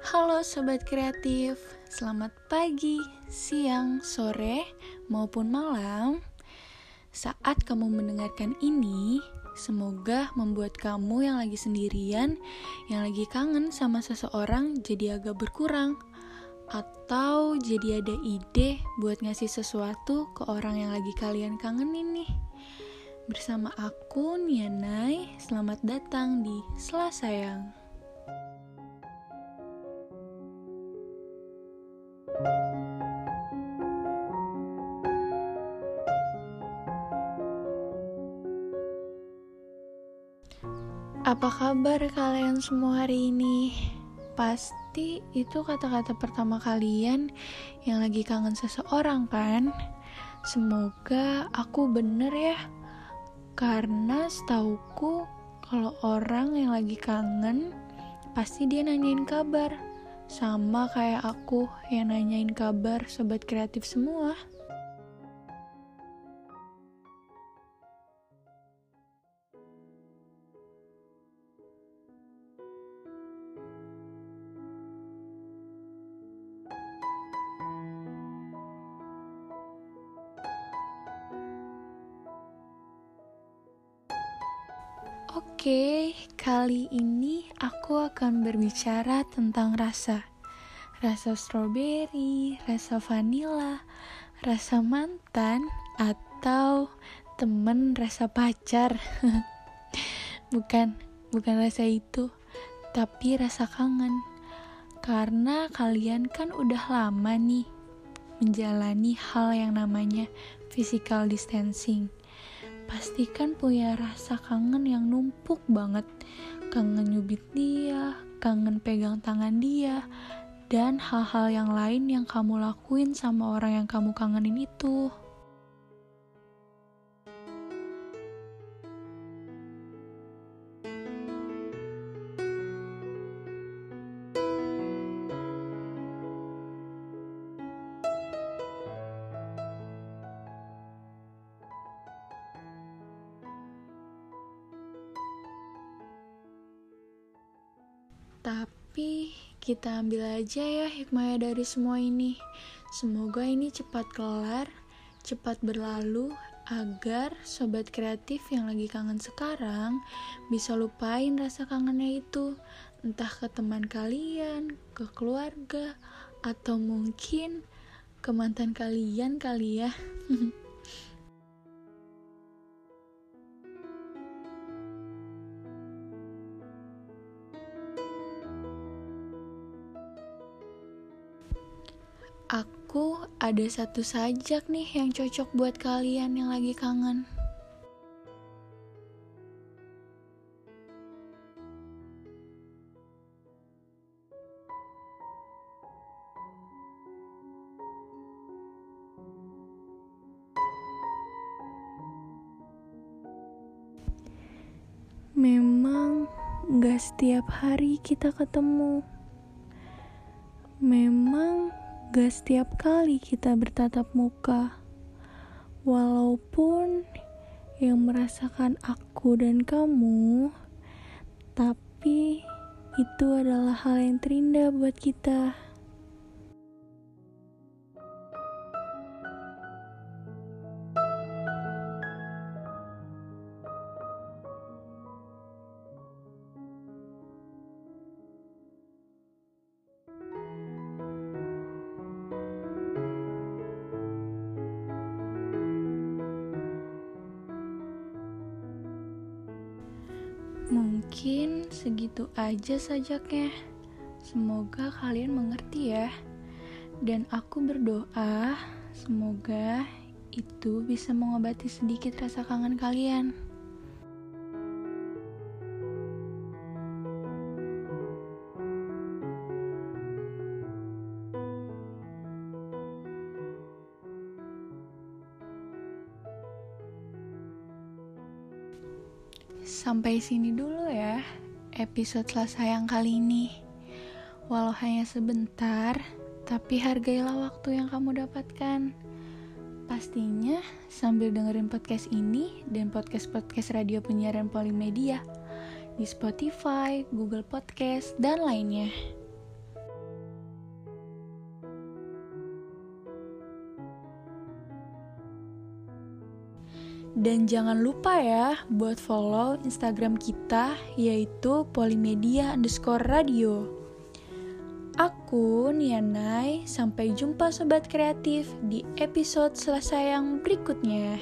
Halo sobat kreatif, selamat pagi, siang, sore, maupun malam. Saat kamu mendengarkan ini, semoga membuat kamu yang lagi sendirian, yang lagi kangen sama seseorang jadi agak berkurang. Atau jadi ada ide buat ngasih sesuatu ke orang yang lagi kalian kangenin nih. Bersama aku, Nianai, selamat datang di Selasayang. Apa kabar kalian semua hari ini? Pasti itu kata-kata pertama kalian yang lagi kangen seseorang kan? Semoga aku bener ya. Karena setauku kalau orang yang lagi kangen pasti dia nanyain kabar. Sama kayak aku yang nanyain kabar sobat kreatif semua. Oke, kali ini aku akan berbicara tentang rasa. Rasa stroberi, rasa vanila, rasa mantan, atau temen rasa pacar. bukan, bukan rasa itu, tapi rasa kangen. Karena kalian kan udah lama nih menjalani hal yang namanya physical distancing pastikan punya rasa kangen yang numpuk banget. Kangen nyubit dia, kangen pegang tangan dia, dan hal-hal yang lain yang kamu lakuin sama orang yang kamu kangenin itu. Tapi kita ambil aja ya hikmahnya dari semua ini. Semoga ini cepat kelar, cepat berlalu, agar sobat kreatif yang lagi kangen sekarang bisa lupain rasa kangennya itu. Entah ke teman kalian, ke keluarga, atau mungkin ke mantan kalian kali ya. Aku ada satu sajak nih yang cocok buat kalian yang lagi kangen. Memang gak setiap hari kita ketemu. Memang Gak setiap kali kita bertatap muka, walaupun yang merasakan aku dan kamu, tapi itu adalah hal yang terindah buat kita. Mungkin segitu aja sajaknya. Semoga kalian mengerti ya. Dan aku berdoa semoga itu bisa mengobati sedikit rasa kangen kalian. Sampai sini dulu ya episode Selasa yang kali ini. Walau hanya sebentar, tapi hargailah waktu yang kamu dapatkan. Pastinya sambil dengerin podcast ini dan podcast-podcast radio penyiaran Polimedia di Spotify, Google Podcast, dan lainnya. Dan jangan lupa ya buat follow Instagram kita yaitu polimedia underscore radio. Aku Nianai, sampai jumpa sobat kreatif di episode selesai yang berikutnya.